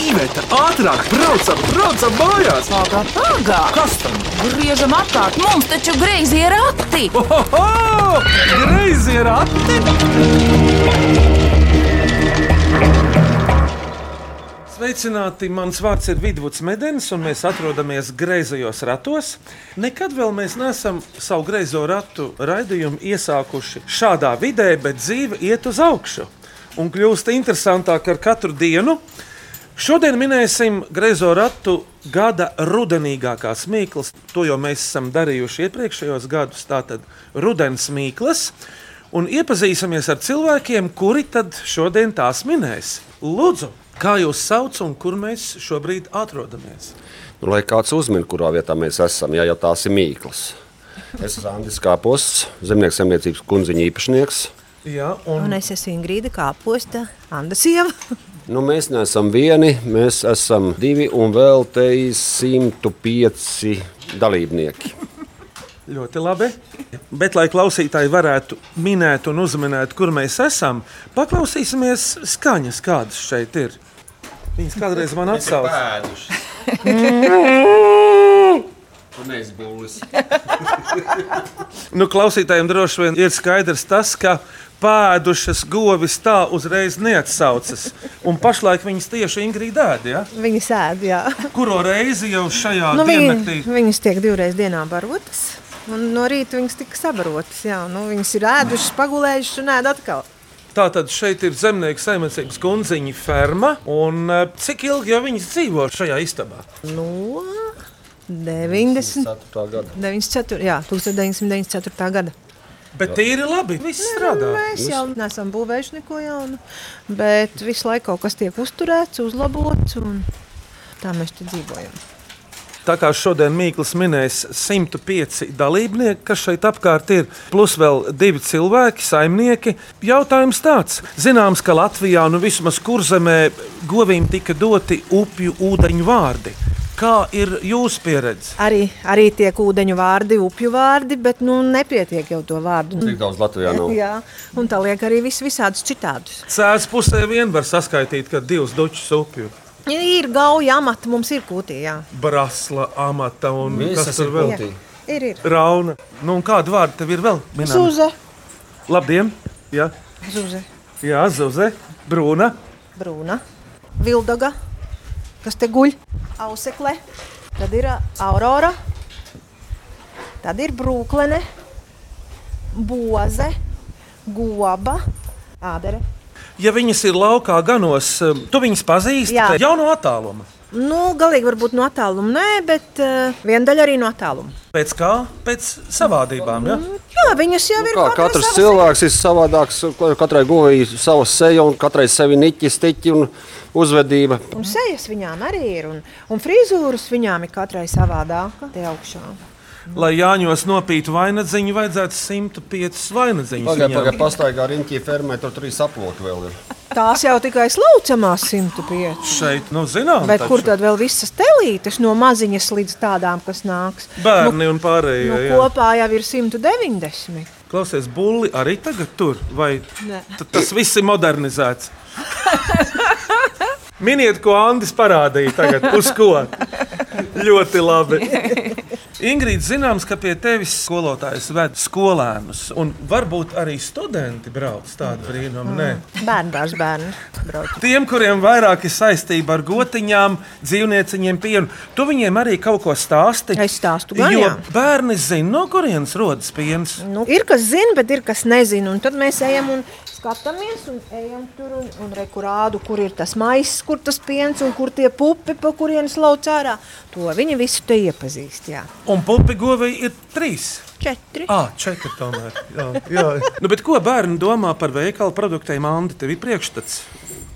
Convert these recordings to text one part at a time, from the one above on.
Iveta, ātrāk, braucam, braucam mājās! Pagā, pagā! Kas tam? Griežam apkārt, mums taču greizi ir rati! Ohoho! Greizi ir ati! Sveicināti! Mans vārds ir Vidvuds Medenis, un mēs atrodamies greizajos ratos. Nekad vēl mēs neesam savu greizo ratu raidījumu iesākuši šādā vidē, bet dzīve iet uz augšu un kļūst interesantāk ar katru dienu. Šodien minēsim greizo ratu gada rudenīgākās mīklas. To jau mēs esam darījuši iepriekšējos gadus. Tātad rudens mīklas. Un iepazīsimies ar cilvēkiem, kuri tad šodien tās minēs. Lūdzu, kā jūs sauc un kur mēs šobrīd atrodamies? Nu, lai kāds uzmin, kurā vietā mēs esam, ja jau tās ir mīklas. Es esmu Andris Kāposts, zemnieks saimniecības kundziņa īpašnieks. Jā, un, Un es esmu Ingrīda Kāposta, Anna Sieva. Nu, mēs neesam vieni, mēs esam divi un vēl te ir 105 dalībnieki. Ļoti labi. Bet, lai klausītāji varētu minēt un uzminēt, kur mēs esam, paklausīsimies skaņas, kādas šeit ir. Viņas kādreiz man būlis. Nu, klausītājiem droši vien ir skaidrs tas, ka pēdušas govis tā uzreiz neatsaucas. Un pašlaik viņas tieši Ingrīda ēd. Ja? Viņa sēž, jā. Kuro reizi jau šajā Nu, diennaktī? viņi, viņas tiek divreiz dienā barotas. Un no rīta viņas tika sabarotas. Jā. Nu, viņas ir ēdušas, pagulējušas un ēd atkal. Tātad šeit ir zemnieka saimniecības kundziņa ferma. Un, eh, cik ilgi jau viņas dzīvo šajā istabā? No 90. 4. gada. 94, jā, 1994. gada. Bet tīri labi. Viss strādā. Mēs jau neesam būvējuši neko jaunu, bet visu laiku kaut kas tiek uzturēts, uzlabots, un tā mēs te dzīvojam. Tā kā šodien Mīkls minēs 105 dalībnieki, kas šeit apkārt ir, plus vēl divi cilvēki, saimnieki. Jautājums tāds: Zināms, ka Latvijā, nu vismaz kurzemē, govīm tika doti upju ūdeņu vārdi. Kā ir jūsu pieredze? Arī, arī tiek ūdeņu vārdi, upju vārdi, bet nu, nepietiek jau to vārdu. Tik daudz Latvijā nav. Jā, un tā liek arī vis, visādus citādus. Cēlā pusē vien var saskaitīt, ka divas dučas upju, Ir gauja amata, mums ir kūtī, jā. brasla, amata un Visas kas tur ir vēl? kūtī. Ir, ir. Rauna. Nu, un kādu vārdu tev ir vēl? minami? Zuze, Labdien! Jā, zuze, jā Zuze, Brūna. brūna, vildaga, kas te guļ, ausekle, tad ir ā, aurora, tad ir brūklene, boze, goba, ādere. Ja viņas ir laukā ganos, um, tu viņas pazīsti? Jā. jau no attāluma. Nu, galīgi varbūt no attāluma, nē, bet uh, viena daļa arī no attāluma. Pēc kā? Pēc savādībām. Ja? Jā, viņas jau ir Kā katrs cilvēks ir savādāks, katrai govī ir sava seja un katrai sevi niķi, stiķi un uzvedība. Un sejas viņām arī ir, un, un frizūras viņām ir katrai savādāka. Te augšā. Lai Jāņos nopītu vainagdziņu, vajadzētu 105 vainagdziņas. Pagaidā, pagaidā, pastaigā riņķī fermē, tur trīs aploki vēl ir. Tās jau tikai slaucamās 105. Šeit, nu, zinām, Bet taču. kur tad vēl visas telītes, no maziņas līdz tādām, kas nāks? Bērni un pārējie. Nu, jā. kopā jau ir 190. Klausies, bulli arī tagad tur, vai tas viss ir modernizēts? Miniet, ko Andris parādīja tagad, uz ko? Ļoti labi. Ingrīda, zināms, ka pie tevis skolotājs ved skolēnus, un varbūt arī studenti brauc tādu brīnumu. Nē. Bērnu dārza bērni. brauc. Tiem, kuriem vairāk ir saistība ar gotiņām, dzīvnieciņiem, pienu, tu viņiem arī kaut ko stāsti. Es stāstu gan, Jo jā. bērni zina, no kurienes rodas piens. Nu, ir kas zina, bet ir kas nezina. Un tad mēs ejam un skatāmies, un ejam tur un, un rekurādu, kur ir tas maisis, kur tas piens un kur tie pupi, pa kurienes lauc ārā. To viņi visu te iepazīst. Jā. Un pupi govī ir trīs. Četri. Ah, četri tomēr. Jā, jā. Nu, bet ko bērni domā par veikalu produktiem? Andi, tev ir priekšstats.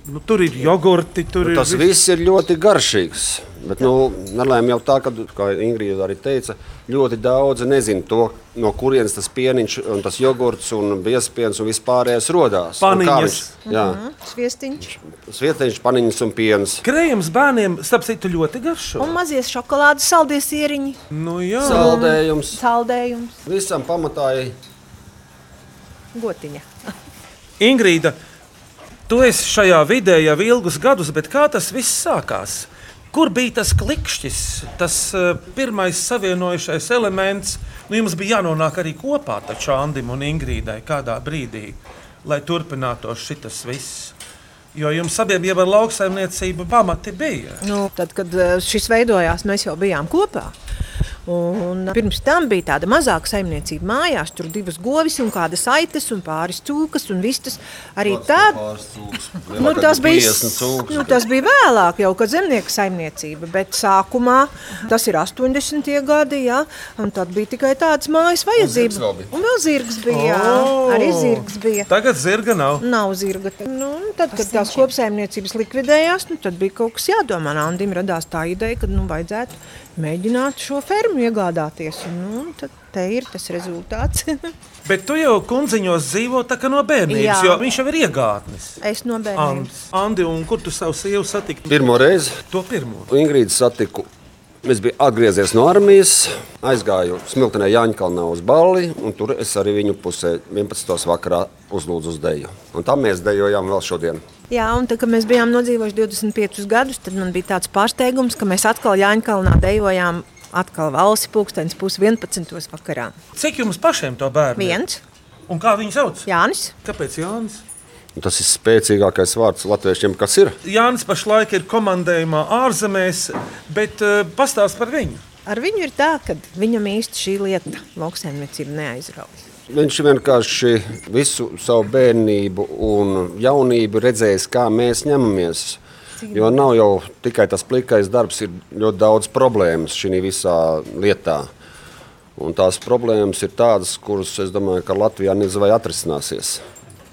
Nu, tur ir jogurti, tur ir Tas viss ir ļoti garšīgs. Bet, nu, nelēma jau tā, ka, kā Ingrīda arī teica, ļoti daudzi nezina to, no kurienes tas pieniņš, un tas jogurts un biespiens un vispārējais rodās. Paniņas. Jā, Sviestiņš. svietiņš, paniņas un piens. Krējums bērniem, starp citu, ļoti garšo. Un mazie šokolādes saldies ieriņi, Nu, jā, Saldējums. saldējums, Visam pamatā ir gotiņa. Ingrīda, Tu esi šajā vidē jau ilgus gadus, bet kā tas viss sākās? Kur bija tas klikšķis, tas uh, pirmais savienojušais elements? Nu, jums bija jānonāk arī kopā taču Andim un Ingrīdai kādā brīdī, lai turpinātos šis viss. Jo jums abiem jau ar lauksaimniecību pamati bija. Nu, tad, kad eh, šis veidojās, mēs jau bijām kopā. Un pirms tam bija tāda mazāka saimniecība mājās. Tur bija divas govis, un kādas aitas, un pāris cūkas un vistas. Arī tad nu, tas, bija, nu, tas bija vēlāk, jau kad zemnieka saimniecība. Bet sākumā tas ir 80. gadi, ja, un tad bija tikai tādas mājas vajadzības. Un vēl zirgs bija. Jā, Oh! arī zirgs bija. Tagad zirga nav. Nav zirga. Nu, tad, kad tās kopsaimniecības likvidējās, nu, tad bija kaut kas jādomā. Andim radās tā ideja, ka nu, vajadzētu mēģināt šo fermu iegādāties. Un, nu, tad te ir tas rezultāts. Bet tu jau kundziņos dzīvo tā kā no bērnības, Jā. jo viņš jau ir iegādnis. es no bērniem. Andi, Andi, un kur tu savu sievu satiki? Pirmo reizi To pirmo. Ingrīdu satiku. Es biju atgriezies no armijas, aizgāju Smiltenē Jāņkalnā uz balli, un tur es arī viņu pusē 11. vakarā uzlūdzu uz deju. Un tā mēs dejojām vēl šodien. Jā, un tad, kad mēs bijām nodzīvojuši 25 gadus, tad man bija tāds pārsteigums, ka mēs atkal Jāņkalnā dejojām atkal valsi pūkstens pus 11. vakarā. Cik jums pašiem to bērnu? Viens, Un kā viņu sauc? Jānis. Kāpēc Jānis? Un tas ir spēcīgākais vārds latviešiem, kas ir. Jānis pašlaik ir komandējumā ārzemēs, bet uh, pastāst par viņu. Ar viņu ir tā, ka viņam īsti šī lieta, lauksaimniecība, neaizrauja. Viņš vienkārši visu savu bērnību un jaunību redzējis, kā mēs ņemamies. Jo nav jau tikai tas plikais darbs, ir ļoti daudz problēmas šajā visā lietā. Un tās problēmas ir tādas, kuras, es domāju, ka Latvijā nezinu, vai atrisināsies.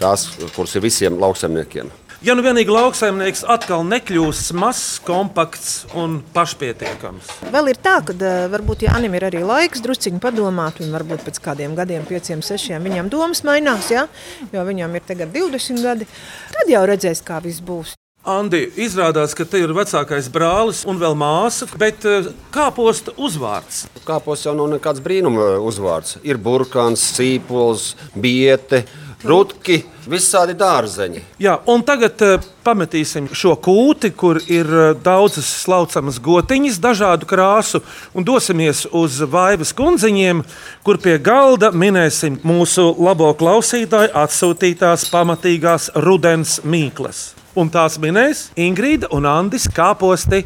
Tās, kuras ir visiem lauksaimniekiem. Ja nu vienīgi lauksaimnieks atkal nekļūs mazs, kompakts un pašpietiekams. Vēl ir tā, ka uh, varbūt Jānis ir arī laiks drusciņi padomāt, un varbūt pēc kādiem gadiem, pieciem, sešiem, viņam domas mainās, ja? jo viņam ir tagad 20 gadi. Tad jau redzēs, kā viss būs. Andi, izrādās, ka te ir vecākais brālis un vēl māsa, bet uh, kāposta uzvārds. Kāpos jau nav nekāds brīnuma uzvārds. Ir burkāns, sīpols, biete, rutki, visādi dārzeņi. Jā, un tagad uh, pametīsim šo kūti, kur ir uh, daudzas slaucamas gotiņas, dažādu krāsu, un dosimies uz Vaivas kundziņiem, kur pie galda minēsim mūsu labo klausītāju atsūtītās pamatīgās rudens mīklas. Un tās minēs Ingrīda un Andis kāposti.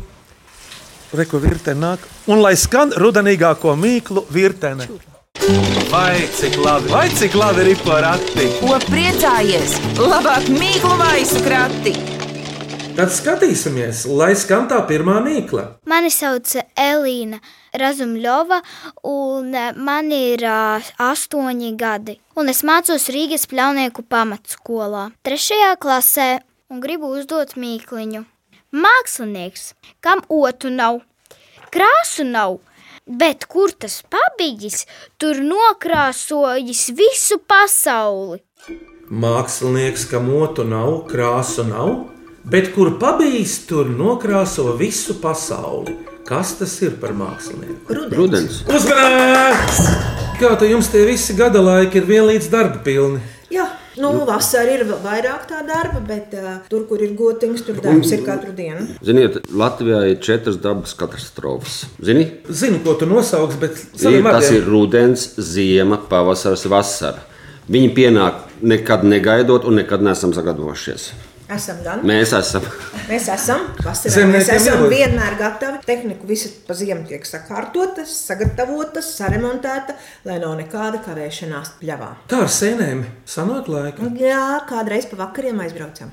Reku virtene nāk, un lai skan rudenīgāko mīklu virtene. Vai cik labi, vai cik labi ir porati? Ko priecājies? Labāk mīklu maisu krati! Tad skatīsimies, lai skan tā pirmā mīkla. Mani sauc Elīna Razumļova, un eh, man ir ā, astoņi gadi. Un es mācos Rīgas pļaunieku pamatskolā, trešajā klasē, un gribu uzdot mīkliņu. Mākslinieks, kam otru nav, krāsu nav, bet kur tas pabijis, tur nokrāsojis visu pasauli. Mākslinieks, kam otru nav, krāsu nav, bet kur pabijis, tur nokrāso visu pasauli. Kas tas ir par mākslinieku? Rudens. Uzmanīgs! Kā te jums tie visi gada laiki ir vienlīdz darba pilni? Jā, nu, vasarā ir vēl vairāk tā darba, bet uh, tur, kur ir gotiņas, tur darbs ir katru dienu. Ziniet, Latvijā ir četras dabas katastrofas. Zini? Zinu, ko tu nosauks, bet Ir, tas ir rudens, ziema, pavasaris, vasara. Viņi pienāk nekad negaidot un nekad nesam sagatavojušies. Esam gan. Mēs esam. Mēs esam vasarā. Mēs esam vienmēr gatavi. Tehnika visa pa ziemu tiek sakārtota, sagatavota, saremontēta, lai nav nekāda kavēšanās pļavā. Tā ar sēnēm sanāk laika. Jā, kādreiz pa vakariem aizbraucam.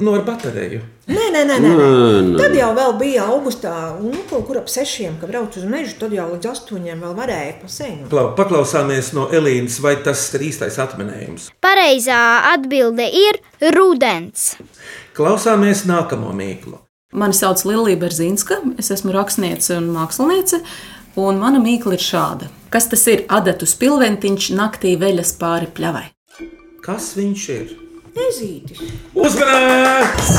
No ar bateriju. Nē, nē, nē, nē, nē. Tad jau vēl bija augustā, nu, kaut kur ap sešiem, kad braucu uz mežu. Tad jau līdz astoņiem vēl varēja pasēņot. Klau, paklausāmies no Elīnas, vai tas ir īstais atminējums. Pareizā atbilde ir rudens. Klausāmies nākamo mīklu. Mani sauc Lilija Berzīnska, es esmu rakstniece un māksliniece. Un mana mīkla ir šāda. Kas tas ir? Adatu spilventiņš naktī veļas pāri pļavai. Kas viņš ir? Ezītis. Uzmanīgs!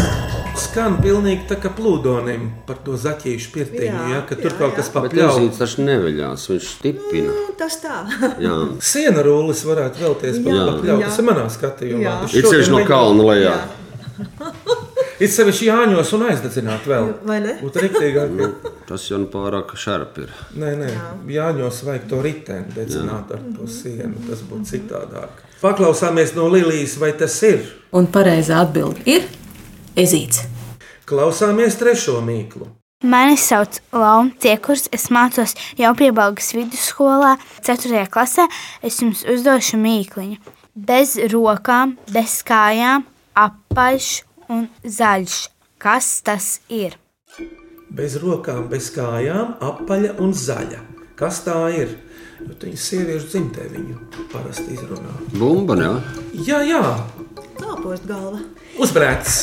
Skan pilnīgi tā kā plūdonim par to zaķīšu pirtiņu, Jā, ja, ka tur jā, kaut jā. kas Bet papļauj. Elzīts taču neveļās, viņš stipina. Nu, tas tā. Jā. Siena rullis varētu vēlties par Jā, papļauju. jā. Tas ir manā skatījumā. Jā. Ir ceļš no kalna lejā. Ir sevišķi jāņos un aizdedzināt vēl. Vai ne? Rīktīgāk. Tas jau nu pārāk šarp ir. Nē, nē, jāņos vajag to riteni dedzināt ar to sienu. Tas būtu citādāk. Paklausāmies no Lilijas, vai tas ir. Un pareizā atbilde ir ezīts. Klausāmies trešo mīklu. Mani sauc Launa Tiekurs, es mācos jau piebalgas vidusskolā, 4. klasē. Es jums uzdošu mīkliņu. Bez rokām, bez kājām, apaļš un zaļš. Kas tas ir? Bez rokām, bez kājām, apaļa un zaļa. Kas tā ir? Jo Viņa sieviešu dzimtē viņu parasti izrunā. Bumba, jā. Jā, jā, Kāpost galva. uzbrēcis.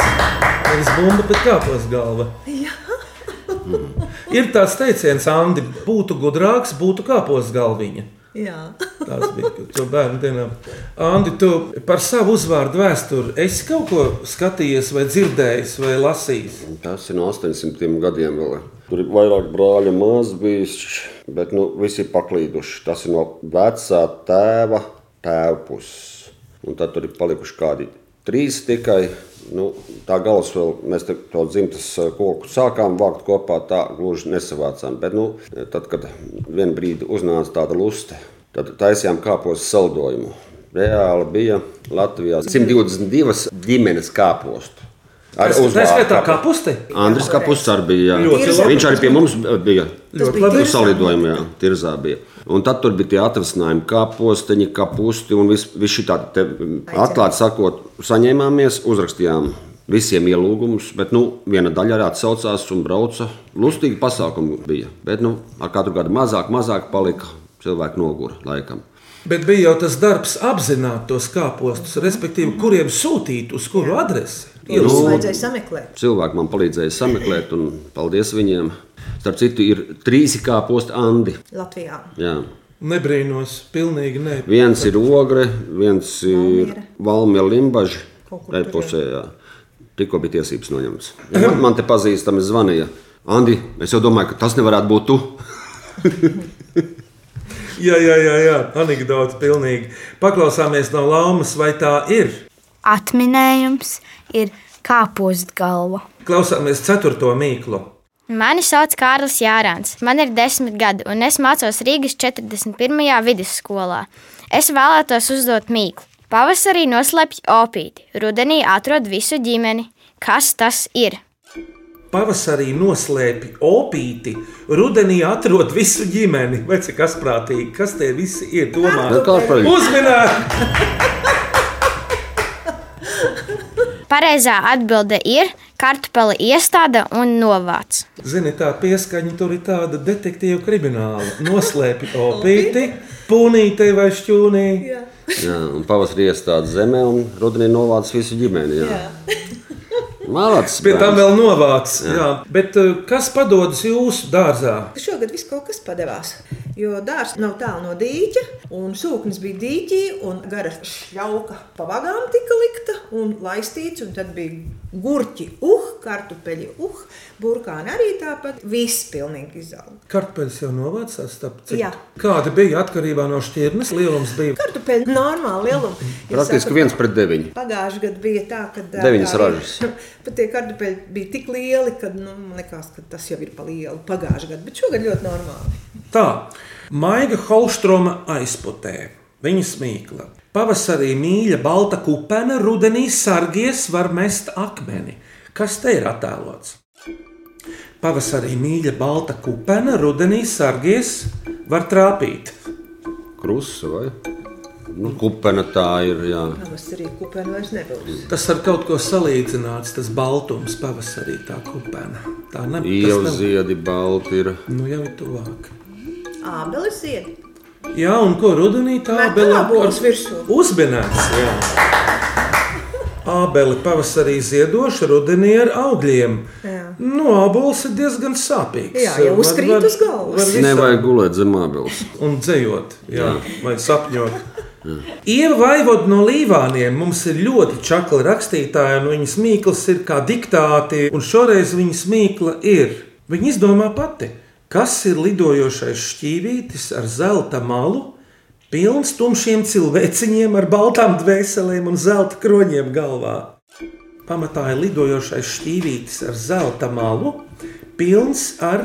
Nevis bumba, bet kāpos galva. Ir tāds teiciens, Andi, būtu gudrāks, būtu kāpos galviņa. Jā. Tas bija to bērnu dienā. Andi, tu par savu uzvārdu vēsturi esi kaut ko skatījies, vai dzirdējis, vai lasījis? Tas ir no 800 gadiem vēl. Tur ir vairāk brāļu maz bijis, bet nu, visi ir paklīduši. Tas ir no vecā tēva tēva puses. Un tad tur ir palikuši kādi trīs tikai. Nu, tā galvas vēl mēs to dzimtas eh, koku sākām vākt kopā, tā gluži nesavācām. Bet, nu, tad, kad vienā brīdī uznāca tāda luste, tad taisījām kāpos saldojumu. Reāli bija Latvijā 122 ģimenes kāpostu. Ar uzvārdu kapusti. Andris Kapus arī bija. Jā. Viņš arī pie mums bija. Ļoti labi. Salidojumā, jā, tirzā bija. Un tad tur bija tie atvasinājumi, kā posteņi, kā pusti un viss vis šī tāda atklāti sakot, saņēmāmies, uzrakstījām visiem ielūgumus, bet nu, viena daļa arī atsaucās un brauca. Lustīgi pasākumi bija, bet nu, ar katru gadu mazāk, mazāk palika cilvēku nogura laikam. Bet bija jau tas darbs apzināt tos kāpostus, respektīvi, kuriem sūtīt, uz kuru adresi. Jums Nu, vajadzēja sameklēt. Cilvēki man palīdzēja sameklēt, un paldies viņiem. Starp citu, ir trīs kāposti Andi. Latvijā. Jā. Nebrīnos, pilnīgi ne. Viens ir ogre, viens ir valmiera limbaži. Pusē. Tikko bija tiesības noņemts. Ja man, man te pazīstami zvanīja. Andi, es jau domāju, ka tas nevarētu būt tu. Jā, jā, jā, jā. anekdote pilnīgi. Paklausāmies no laumas, vai tā ir. Atminējums ir kāpost galva. Klausāmies ceturto mīklu. Mani sauc Kārlis Jārāns. Man ir desmit gadi, un es mācos Rīgas 41. vidusskolā. Es vēlētos uzdot mīklu. Pavasarī noslēpj opīti, rudenī atrod visu ģimeni. Kas tas ir? Pavasarī noslēpj opīti, rudenī atrod visu ģimeni. Vai cik asprātīgi, kas tie visi ir? Domā, Bet kā par uzminēt! Pareizā atbilde ir kartupeli iestāde un novāc. Zini, tā pieskaņa tur ir tāda detektīva krimināla. Noslēpj opīti, punītei vai šķūnī. Jā, un pavasarī iestādes zemē, un rudenī novāc visu ģimeni. Jā. Malacis, Pie tam vēl novāc. Jā. Jā. Bet eh, kas padodas jūsu dārzā? Šogad viss kaut kas padevās. Jo dārsts nav tālu no dīķa, un sūknis bija dīķī, un gara šļauka pa vagām tika likta un laistīts. Un tad bija gurķi, uh, kartupeļi, uh, burkāni arī tāpat. Viss pilnīgi izauga. Kartupeļs jau novācās. Jā. Kāda bija atkarībā no šķirnes? Lielums bija. Kartupeļi normāli lielumi. Praktiski viens pret deviņu. Pagājušajā gadā bija tā, ka Deviņas tā ražas. Pat tie kartupeļi bija tik lieli, ka nu, man liekas, ka tas jau ir pa lielu pagājušajā gadā, bet šogad ļoti normāli. Tā, Maiga Holstroma aizputē. Viņa smīkla. Pavasarī mīļa balta kupena, rudenī sargies var mest akmeni. Kas te ir attēlots? Pavasarī mīļa balta kupena, rudenī sargies var trāpīt. Krusa vai? Nu, kupena tā ir. Jā. Pavasarī kupēna vairs nebūs. Tas ar kaut ko salīdzināts, tas baltums pavasarī tā kupena. Tā tas Ielu nav- ziedi balti ir. Nu jau ir tuvāk. Ābeles ziedi. Jā, un ko rudenī tā abele virsū. Uzminēts, jā. Ābeli pavasarī ziedoša, rudenī ar augļiem. Jā. Nu, ābols ir diezgan sāpīgs. Jā, jau Var- uzkrīt var- uz galvas. var Nevajag gulēt zem mābeles. Un dzējot, jā, vai sapņot. Ieva Vaivoda no Līvāniem mums ir ļoti čakla rakstītāja, un viņas mīklas ir kā diktāti, un šoreiz viņas mīkla ir. Viņa izdomā pati, kas ir lidojošais šķīvītis ar zelta malu, pilns tumšiem cilvēciņiem ar baltām dvēselēm un zelta kroņiem galvā. pamatā ir lidojošais šķīvītis ar zelta malu, pilns ar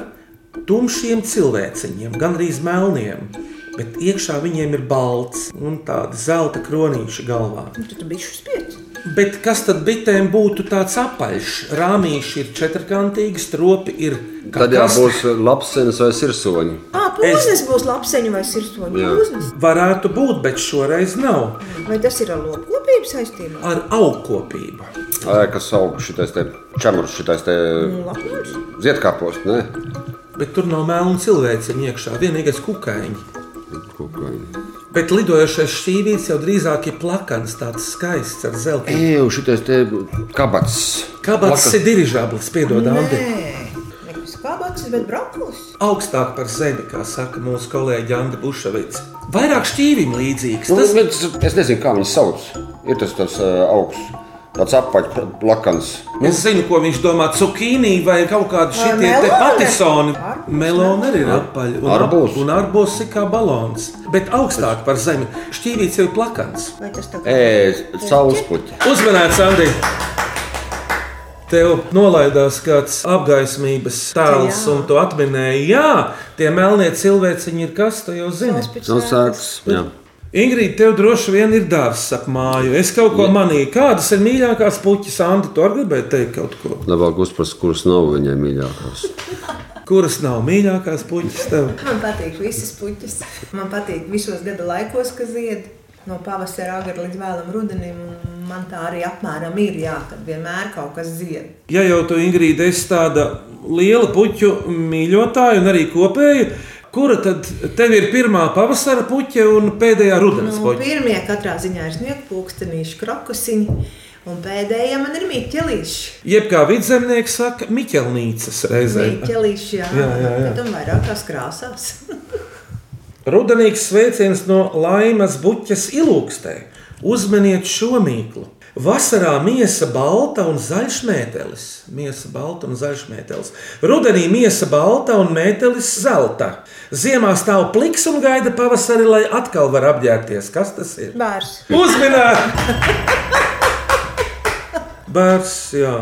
tumšiem cilvēciņiem, gandrīz melniem. Bet iekšā viņiem ir balts un tāda zelta kronīša galvā. Nu, Tad tu biji spieķis. Bet kas tad bitēm būtu tāds apaļš? Rāmīši ir četrkantīgi, stropi ir kā Tad jau būs lapsenis vai sirsoņi. Ah, pūznes būs lapseņi vai pūznes. Varētu būt, bet šoreiz nav Vai tas ir ar lopkopību saistībā? ar augkopību. Ai, kas aug šitais te čemurs, šitais te Lapnums? ziedkāpos, ne? Bet tur nav melna cilvēciņa iekšā, vienīgais kukaiņš. Kukaini. Bet lidojošais šķīvīts jau drīzāk ir plakans, tāds skaists ar zelta. Eju, šitais te kabats. Kāpēc tas ir dirižablis, piedod, Andi? Kābats, bet brakulis. Augstāk par zemi, kā saka mūsu kolēģi Andi Bušavits. Vairāk šķīvim līdzīgs. Nu, Tas bet es nezinu, kā viņu sauc. Ir tas tas uh, augsts, tāds apaļš, plakans. Es zinu, ko viņš domā. Cukīnī vai kaut kāda šitie patisoni. Melona arī ir apaļa. Un Arbūs. Un arbūs ir kā balons. Bet augstāk par zemi. Šķīvīts jau ir plakans. Vai tas tā kā Ē, saulespuķi. Uzmanīts, Andi! Tev nolaidās kāds apgaismības tēls, un tu atminēji, jā, tie melnie cilvēciņi ir kas, tu jau zini. Sēks. Jā. Ingrīda, tev droši vien ir dārsts ap māju. Es kaut ko manīju. Kādas ir mīļākās puķis, Andi? Tu arī gribēji teikt kaut ko. Labāk uzprast, kuras nav viņai mīļākās. Kuras nav mīļākās puķis tev? Man patīk visas puķis. Man patīk visos gada laikos, kad zied. No pavasara agri līdz vēlam rudenim. Man tā arī apmēram ir, jā, kad vienmēr kaut kas zied. Ja jau tu, Ingrīda, esi tāda liela puķu mīļotāja un arī kopēja, kura tad tev ir pirmā pavasara puķa un pēdējā rudens Nu, pirmie katrā ziņā ir sniegpūkstenīši, krokusiņi. Un pēdējā man ir mīķelīši. Jeb kā vidzemnieks saka, Miķelnīcas reizē. Mīķelīši, jā, Jā, jā, jā. Tam vairākās krāsās. Rudenīgs sveiciens no laimas buķes ilūkstē. Uzmaniet šo mīklu. Vasarā miesa balta un zaļš mētelis. Miesa balta un zaļš mētelis. Rudenī miesa balta un mētelis zelta. Ziemā stāv pliks un gaida pavasari, lai atkal var apģērbties. Kas tas ir? Bārs. Uzminēt! Bērns, jā.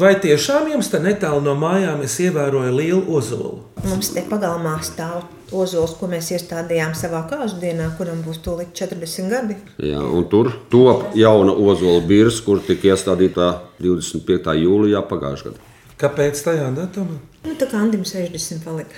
Vai tiešām jums te netālu no mājām es ievēroju lielu ozolu? Mums te pagalmā stāv ozols, ko mēs iestādījām savā kāzu dienā, kuram būs tūlīt 40 gadi. Jā, un tur top jauna ozola birs, kur tika iestādīta 25. jūlijā pagājušajā gadā. Kāpēc tajā datumā? Nu, tā kā Andim 60 palika.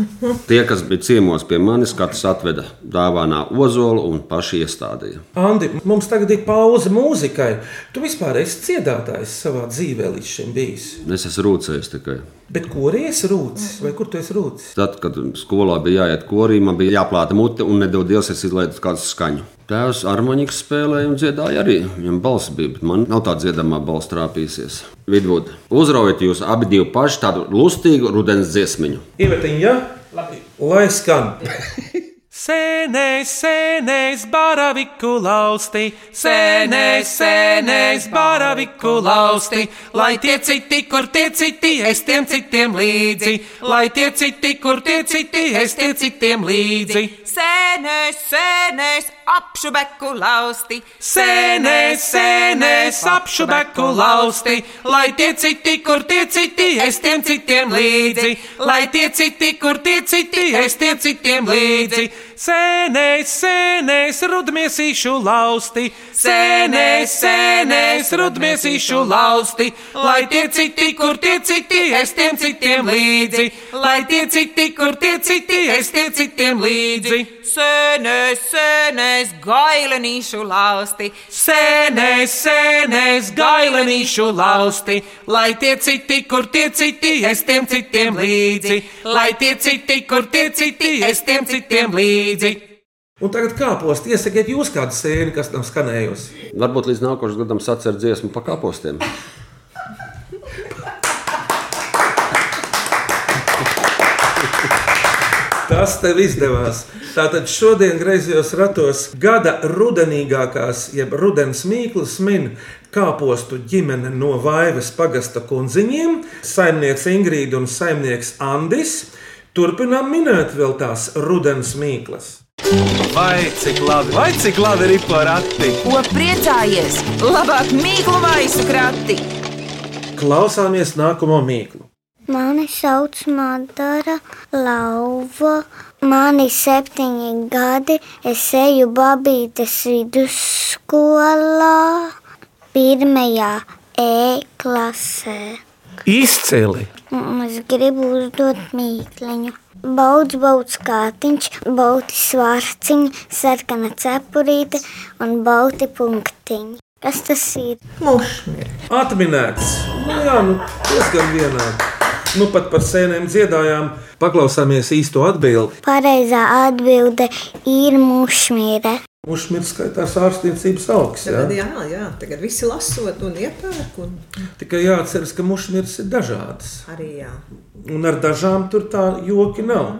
Tie, kas bija ciemos pie manis, katrs atveda dāvānā ozolu un paši iestādīja. Andi, mums tagad ir pauze mūzikai. Tu vispār esi dziedātājs savā dzīvē līdz šim bijis. Es esmu rūcējis tikai. Bet kur esi rūcis vai kur tu esi rūcis? Tad, kad skolā bija jāiet korī, man bija jāplāta mute un nedod Dievs, es izlaidu kādu skaņu. Tēvs armoniķis spēlēja un dziedāja arī. Viņam balss bija, bet man nav tāda dziedamā balss trāpīsies. Vidvud, uzraujiet jūs abi divi paši tādu lustīgu rudens dziesmiņu. Ievetiņa, ja? Labi. Lai skan! Sēnēs, sēnēs, baraviku lausti, sēnēs, sēnēs, baraviku lausti, lai tie citi, kur tie citi, es tiem citiem līdzi, lai tie citi, kur tie citi, es tiem citiem līdzi. Sēnēs, sēnēs, apšubeku lausti. Sēnēs, sēnēs, apšubeku lausti, lai tie citi, kur tie citi, es tiem citiem līdzi, lai tie citi, kur tie citi, es tiem citiem līdzi. Sēnēs, sēnēs, rudmiesīšu lausti, sēnēs, sēnēs, rudmiesīšu lausti, lai tie citi, kur tie citi, es tiem citiem līdzi, lai tie citi, kur tie citi, es tiem citiem līdzi. Sēnēs, sēnēs, gailenīšu lausti. Sēnēs, sēnēs, gailenīšu lausti, lai tie citi, kur tie citi, es tiem citiem līdzi, lai tie citi, kur tie citi, es tiem citiem līdzi. Un tagad kāpost, iesakiet jūs kādu sēni, kas tam skanējusi. Varbūt līdz nākošajam gadam sacer dziesmu pa kapostiem. Tas tev izdevās. Tātad šodien griezos ratos gada rudenīgākās, jeb rudens mīklas min kāpostu ģimene no Vaivas pagasta kundziņiem, saimnieks Ingrīda un saimnieks Andis. Turpinām minēt vēl tās rudens mīklas. Vai cik labi, vai cik labi ir porakti? Ko priecājies? Labāk mīklu maisu krati. Klausāmies nākamo mīklu. Mani sauc Madara Lauva. Man ir septiņi gadi. Es eju Babītes vidusskolā, pirmajā E klasē. Izcili! Un Es gribu uzdot mīkliņu. Baudz, baudz kātiņš, bauti svārciņi, sarkana cepurīte un bauti punktiņi. Kas tas ir? Mušmiri. Atminēts! Nu, jā, nu, diezgan vienādi. Nu, pat par sēnēm dziedājām, paklausāmies īsto atbildi. Pareizā atbilde ir mušmīre. Mušmirs skaitās ārstniecības augsts. Jā? jā, jā, tagad visi lasot un iepērk. Un Tikai jāatceras, ka mušmirs ir dažādas. arī jā. Un ar dažām tur tā joki nav.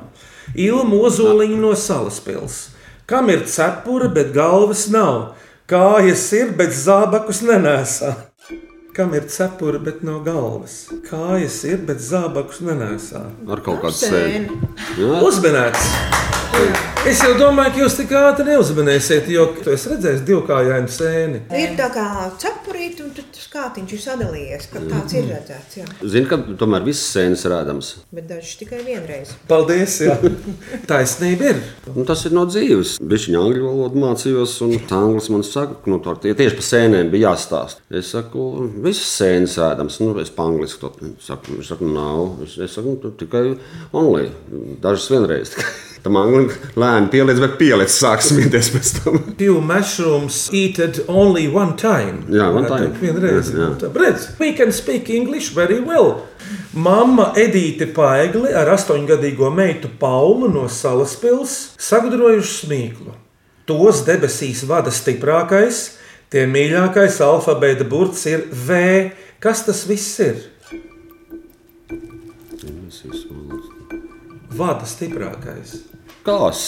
Ilma Ozoliņa no salas pilsētas. Kam ir cepura, bet galvas nav? Kājas ir, bet zābakus nenēsā. Kam ir cepura, bet nav galvas? Kājas ir, bet zābakus nenēsā. Ar kaut kādu sēni. Uzmanīts! Es jau domāju, ka jūs tik ātri neuzmanēsiet, jo tu esi redzējis divkājainu sēni. Ir tā kā cepurīte, un tad skātiņš ir sadalījies, ka tāds ir redzēts. Jā. Zini, ka tomēr viss sēnes rādams. Bet dažs tikai vienreiz. Paldies! Jā. Taisnība ir. Nu, tas ir no dzīves. Viņa angļu valodu mācījos, un anglis man saka, ka nu, tur tie tieši par sēnēm bija jāstāsta. Es saku, visas sēnes ēdams. Nu, es pa angliski to saku. Viņš saka, nav. Es, es saku, nu, tikai only. Dažas vienreiz. Tam anglim lēni pieliec, bet pieliec sāk smieties pēc tam. Few mushrooms eaten only one time. Jā, one Time. teikt Vienreiz. Jā, jā. Tā, Redz, we can speak English very well. Mamma Edīte Paigli ar astoņgadīgo meitu Paulu no Salaspils sagudrojuši smīklu. Tos debesīs vada stiprākais, tie mīļākais alfabēta burts ir V. Kas tas viss ir? Vada stiprākais. Kas?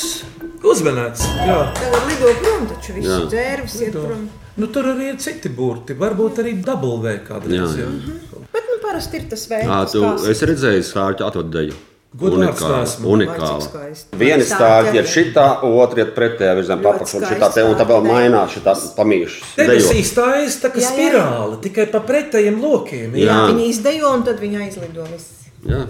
Uzmanīts! Jā. Tagad lido prom, taču viss Jā. dzērvis iet prom. Nu, tur arī ir citi burti, varbūt arī dubultē kādreiz. Jā, jā. jā. Bet nu, parasti ir tas veids, tu esi redzējis sārķu atvadēju. Godvārds neesmu. Unikāla. Viena stāvja ir šitā, otra ir pretējā virzienā, papakšana šitā te, un tā vēl mainās šitā pamīšas. Debesīs tā ir tā kā Jā, jā. spirāli, tikai pa pretējiem lokiem. Jā. Viņi izdejo un tad viņi aizlido visi. Jā.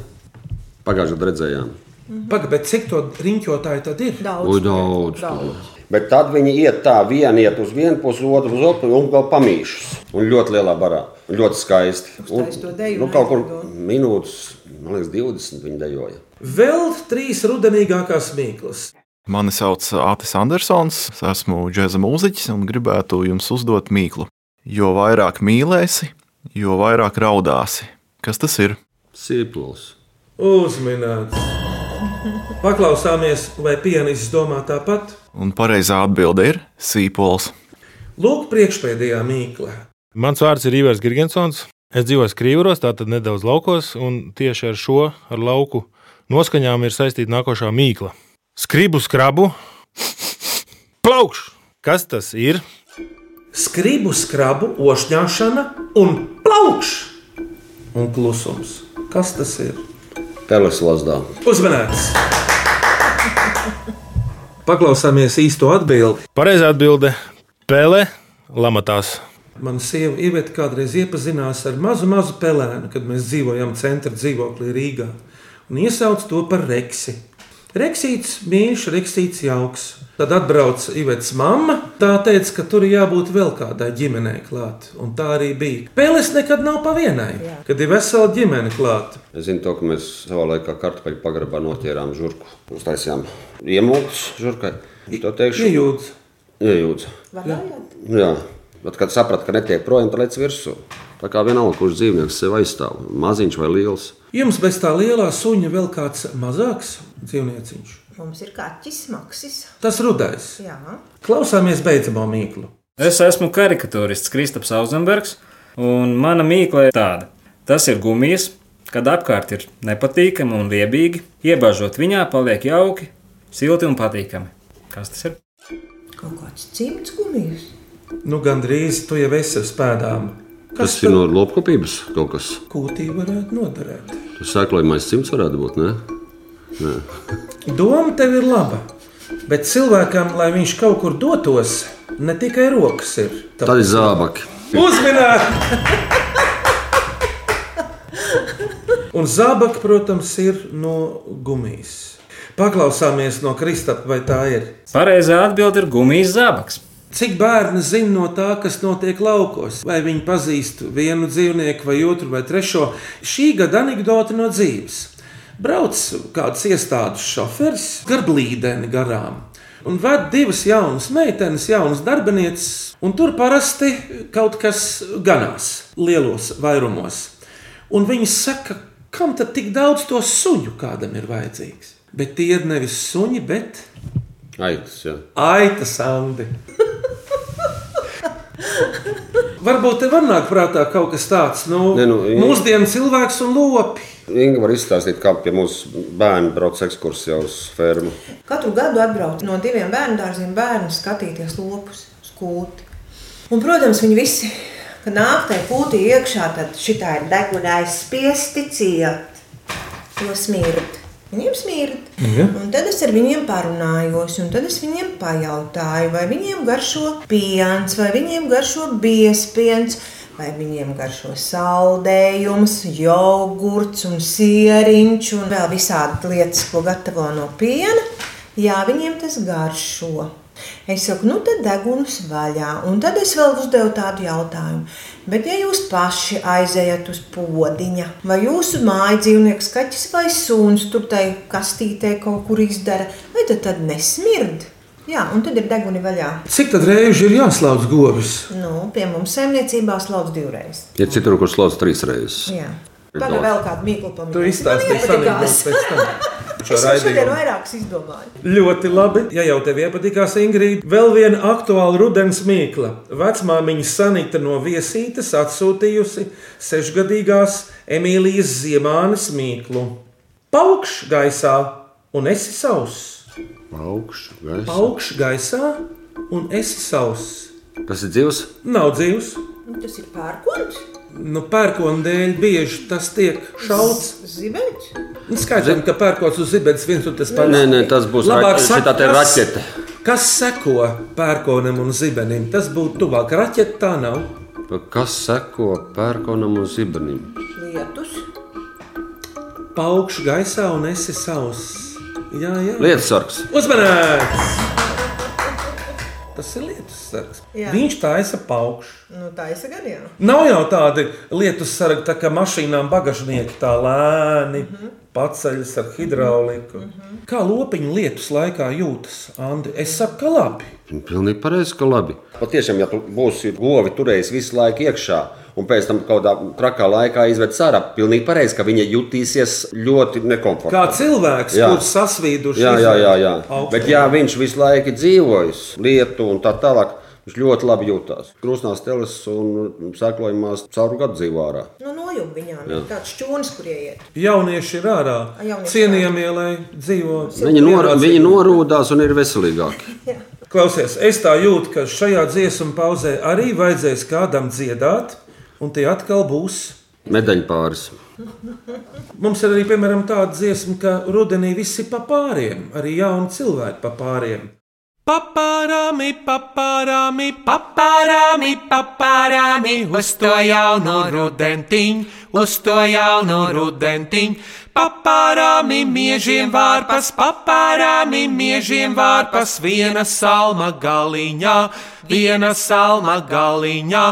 Pagājušajā gadā redzējām. Pagaid, bet cik to riņķotāju tad ir? Daudz. Ui, daudz, daudz. Bet tad viņi iet tā, viena iet uz vienu pusi, otra uz otru, un vēl pamīšas. Un ļoti lielā barā. Ļoti skaisti. Un, deju nu, kaut kur minūtes, man liekas, 20 viņi dejoja. Vēl trīs rudenīgākās mīklas. Mani sauc Atis Andersons, es esmu džēza mūziķis un gribētu jums uzdot mīklu. Jo vairāk mīlēsi, jo vairāk raudāsi. Kas tas ir? Sīpls. Uzminēts. Paklausāmies, vai pianists domā tāpat. Un pareizā atbilde ir sīpols. Lūk, priekšpēdējā mīkla. Mans vārds ir Ivars Gigantsons. Es dzīvoju Krīvros, tātad nedaudz laukos, un tieši ar šo ar lauku noskaņām ir saistīta nākošā mīkla. Skribu skrabu, plaukš! Kas tas ir? Skribu skrabu, ošņāšana un plaukš! Un klusums. Kas tas ir? Peles lasdā. Uzmanīts! Paklausāmies īsto atbildi. Pareizā atbilde - pele lamatās. Mana sieva Iveta kādreiz iepazinās ar mazu, mazu pelēnu, kad mēs dzīvojām centra dzīvoklī Rīgā, un iesauca to par reksi. Reksīts, mīļš, reksīts jauks. Tad atbrauca Ivetas mamma. Tā teica, ka tur jābūt vēl kādai ģimenei klāt. Un tā arī bija. Pēles nekad nav pa vienai, kad ir vesela ģimene klāta. Es zinu, to, ka mēs savā laikā kartupeļu pagrabā noķērām žurku. Uztaisījām iemūkus žurkai. To teikšu. Iejūdz. Iejūdz. Jā. Bet, kad sapratu, ka netiek projām, tad lec virsū. Tā kā vienalga, kurš dzīvnieks sev aizstāv, maziņš vai liels. Jums bez tā lielā suņa vēl kāds mazāks dzīvnieciņš. Mums ir kaķis, maksis. Tas rudais. Jā. Klausāmies beidzamo mīklu. Es esmu karikatūrists Kristaps Auzenbergs, un mana mīkla ir tāda. Tas ir gumijas, kad apkārt ir nepatīkami un liebīgi. Iebāžot viņā, paliek jauki, silti un patīkami. Kas tas ir? Kaut kāds cimds gumijas. Nu, gandrīz tu jau esi uz pēdām. Tas ir no lopkopības kaut kas. Kūtī varētu noderēt. Tas sēklojamais cimds varētu būt, ne? Nē. Doma tev ir laba, bet cilvēkam, lai viņš kaut kur dotos, ne tikai rokas ir. Tad ir zābaki. Uzminēt! Un zābaka, protams, ir no gumijas. Paklausāmies no Kristapa, vai tā ir? Pareizā atbilde ir gumijas zābaks. Cik bērni zina no tā, kas notiek laukos? Vai viņi pazīst vienu dzīvnieku, vai otru, vai trešo? Šī gada anekdote no dzīves. Brauc kāds iestādes šoferis gar blīdeni garām un ved divas jaunas meitenes, jaunas darbinieces, un tur parasti kaut kas ganās lielos vairumos. Un viņas saka, kam tad tik daudz to suņu kādam ir vajadzīgs? Bet tie ir nevis suņi, bet aitas. Jā. Aitas, Andi. Varbūt te var nākt prātā kaut kas tāds, nu, nu, i- mūsdienu cilvēks un lopi. Inga var izstāstīt, kā pie mums bērni brauc ekskursijā uz fermu. Katru gadu atbrauc no diviem bērnu dārziem bērni skatīties lopus uz kūti. Un, protams, viņi visi, kad nāk tajā kūtī iekšā, tad šī ir deguna aizspiesti ciet. To smird. Viņiem smird. Ja. Un tad es ar viņiem parunājos, un tad es viņiem pajautāju, vai viņiem garšo piens, vai viņiem garšo biespiens, vai viņiem garšo saldējums, jogurts un sieriņš un vēl visādi lietas, ko gatavo no piena. Jā, viņiem tas garšo. Es saku, nu tad deguns vaļā. Un tad es vēl uzdevu tādu jautājumu. Bet, ja jūs paši aizejat uz podziņa, vai jūsu mājas dzīvnieks, kaķis vai suns tur tai kastītē kaut kur izdara, vai tad, tad nesmird? Jā, un tad ir deguni vaļā. Cik tad reizi ir jāslauc govis? Nu, pie mums saimniecībā slauc divreiz. Ir citur, kur slauc trīs reizes. Jā. Tagad vēl kādu mīklu pamanīju. Tu izstāstīji sanīgums pēc tam. Šo Es jau šodien vairākas izdomāju. Ļoti labi. Ja jau tev iepatikās, Ingrīda, vēl viena aktuāla rudens mīkla. Vecmāmiņa Sanita no viesītes atsūtījusi sešgadīgās Emīlijas Ziemānes mīklu. Paukš gaisā un esi sauss. Augšu, gaisa. Paukš gaisā un esi sauss. Tas ir dzīvs. Nav dzīvs. Nu, Tas ir pērkons, Nu, pērkona dēļ bieži tas tiek šauts. zibeņš. Nu, Skaidrs, ka pērkons uz zibens viens un tas pats. Nē, nē, tas būs Labāk saka, kas-. Kas seko pērkonam un zibenim? Tas būtu tuvāk. Raķete tā nav. Kas seko pērkonam un zibenim? Lietus. Paukšu gaisā un esi sauss. Jā, jā. Lietas sargs. Uzmanīts! Tas ir lietus sargs. Jā. Viņš taisa paukšu. Nu, tā ir gan jā. Nav jau tādi lietus sargi, tā kā mašīnām bagažnieki tā lēni paceļas ar hidrauliku. Kā lopiņu lietus laikā jūtas, Andi? Es saku, ka labi. Pilnīgi pareizi, ka labi. Patiešām, ja tu būsi govi turējis visu laiku iekšā, un pēc tam kaut kādā trakā laikā izved ārā, pilnīgi pareizi, ka viņa jutīsies ļoti nekomfortabli. Kā cilvēks, Jā. kurš sasvīduši Jā, jā, jā. jā. augstā. Bet, ja viņš visu laiku dzīvojis lietu un tā tālāk, viņš ļoti labi jutās. Krustās teles un sēklojumās cauru gadu dzīvo ārā. Nu, nojūg viņām. Jā. Ir tāds čūnis, kur ieiet. Jaunieši ir ārā. Jaunieši Cienījamie, lai dzīvo. Viņi, nor, viņi norūdās un ir veselīgāki. Klausies, es tā jūtu, ka šajā dziesmu pauzē arī vajadzēs kādam dziedāt, un tie atkal būs. Medaļpāris. Mums ir arī piemēram tāda dziesma, ka rudenī viss ir pa pāriem, arī jauni cilvēki pa pāriem. Papārāmi, papārāmi, papārāmi, papārāmi, uz to jaunu rudentiņu, uz to jaunu rudentiņu. Papārāmi, miežiem vārpas, papārāmi, miežiem vārpas, viena salma galiņā, viena salma galiņā.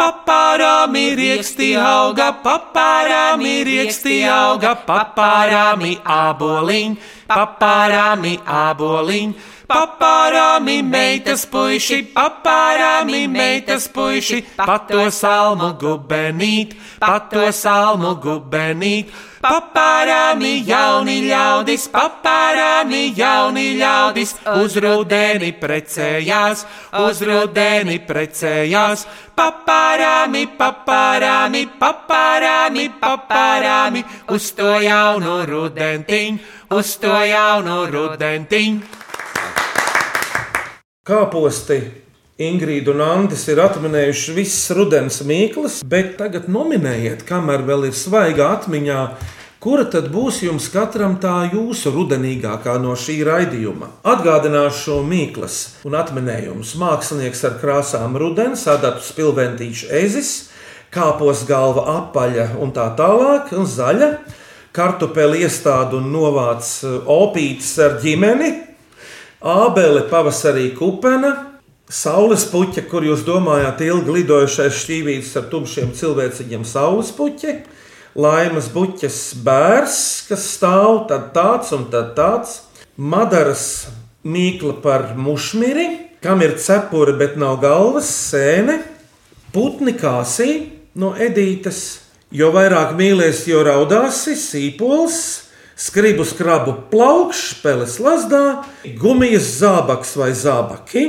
Papārāmi rieksti auga, papārāmi rieksti auga, papārāmi aboliņ, papārāmi aboliņ. Papārāmi meitas puiši, papārāmi meitas puiši, pat to salmu gubenīt, pat to salmu gubenīt. Papārāmi jauni ļaudis, papārāmi jauni ļaudis, uz rudeni precējās, uz rudeni precējās. Papārāmi, papārāmi, papārāmi, papārāmi, uz to jaunu rudentiņu, uz to jaunu rudentiņu. Kāposti Ingrīda un Andris ir atminējuši visas rudens mīklas, bet tagad nominējiet, kamēr vēl ir svaiga atmiņā, kura tad būs jums katram tā jūsu rudenīgākā no šī raidījuma. Atgādināšu mīklas un atminējumus. Mākslinieks ar krāsām rudens, adatu spilventīšu ezis, kāpos galva apaļa un tā tālāk, un zaļa. kartupeli iestādi un novāc eh, opītis ar ģimeni, ābele pavasarī kupena, saules puķa, kur jūs domājāt, ilgi lidojušais šķīvītis ar tumšiem cilvēciņiem saules puķi, laimas buķes bērs, kas stāv tad tāds un tad tāds, madaras mīkla par mušmiri, kam ir cepura, bet nav galvas, sēne, putni kāsī no edītes, jo vairāk mīlēs, jo raudāsi, sīpols, skribu skrabu plaukš, peles lasdā, gumijas zābaks vai zābaki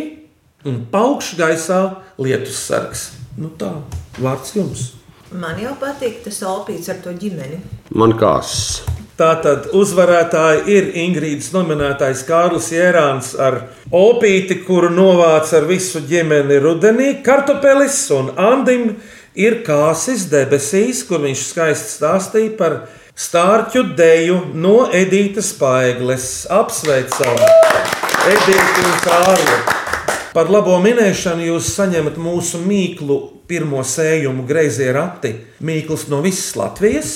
un paukš gaisā lietus sargs. Nu tā, vārds jums. Man jau patīk tas opīts ar to ģimeni. Man kāds. Tātad uzvarētāji ir Ingrīdas nominētais Kārlis Jērāns ar opīti, kuru novāca ar visu ģimeni rudenī, kartupelis un Andim ir kāsis debesīs, kur viņš skaisti stāstīja par stārķu deju no Edītas Paigles. Apsveicam Edītu un Kārli! Par labo minēšanu jūs saņemat mūsu mīklu pirmo sējumu greizie rati. Mīkls no visas Latvijas.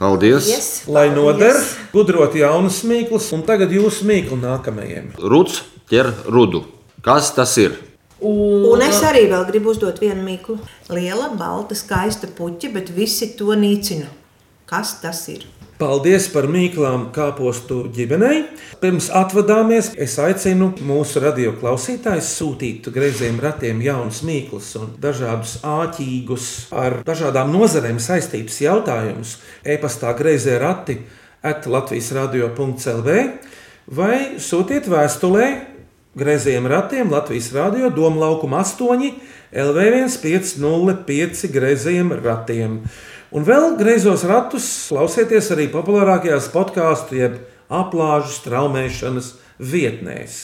Paldies! Yes, Lai noder, gudrot jaunas mīklas, un tagad jūsu mīklu nākamajiem. Ruds ķer rudu. Kas tas ir? Un es arī vēl gribu uzdot vienu mīklu. Liela, balta, skaista puķa, bet visi to nīcina. Kas tas ir? Paldies par mīklām kāpostu ģimenei. Pirms atvadāmies, es aicinu mūsu radio klausītājus sūtīt greiziem ratiem jaunus mīklus un dažādus āķīgus ar dažādām nozarēm saistītus jautājumus. E-pastā greizie rati at Latvijas radio.clv vai sūtiet vēstulē greiziem ratiem Latvijas radio Doma laukuma 8 LV1505 greiziem ratiem. Un vēl greizos ratus klausieties arī populārākajās podkāstu, jeb aplāžu straumēšanas vietnēs.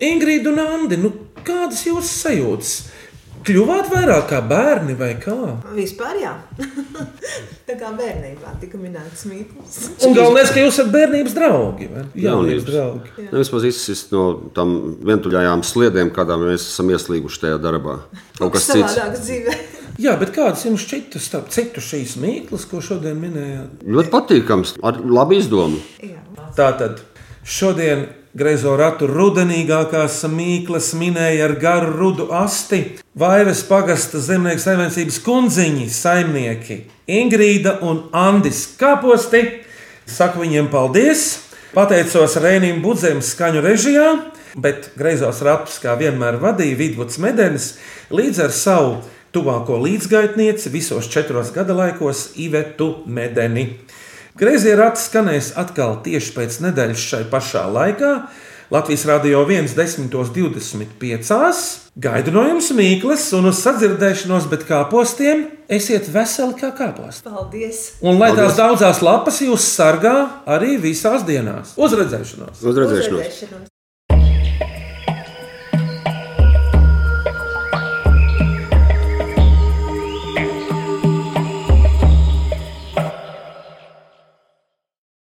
Ingrīda un Andi, nu, kādas jūsu sajūtas? Kļuvāt vairāk kā bērni vai kā? Vispār jā. Tā kā bērnībā tika minēts mīkls. Un galvenais, ka jūs esat bērnības draugi. vai? Jaunības draugi. Nevis maz izsist no tam vientuļajām sliedēm, kādām mēs esam ieslīguši tajā darbā. Kaut kas cits. savādāks dzīvē. Jā, bet kādas jums šķita starp citu šīs mīklas, ko šodien minējāt? Ļoti patīkams, ar labu izdomu. Tātad šodien greizo ratu rudenīgākās mīklas minēja ar garu rudu asti. Vaivas pagasta zemnieku saimniecības kundziņi, saimnieki Ingrīda un Andis Kaposti. Saku viņiem paldies! Pateicos Rēnam Budzēm skaņu režijā, bet greizos ratus kā vienmēr vadīja Vidvuds Medenis līdz ar savu tuvāko līdzgaitnieci visos četros gadalaikos Ivetu Medeni. Greizie rati skanēs atkal tieši pēc nedēļas šai pašā laikā. Latvijas Rādio 1.25. Gaidu no jums mīklas un uz sadzirdēšanos, bet kā postiem esiet veseli kā kāposti. Paldies! Un lai tās Paldies. daudzās lapas jūs sargā arī visās dienās. Uz redzēšanos! Uz redzēšanos! Uzredzēšanos.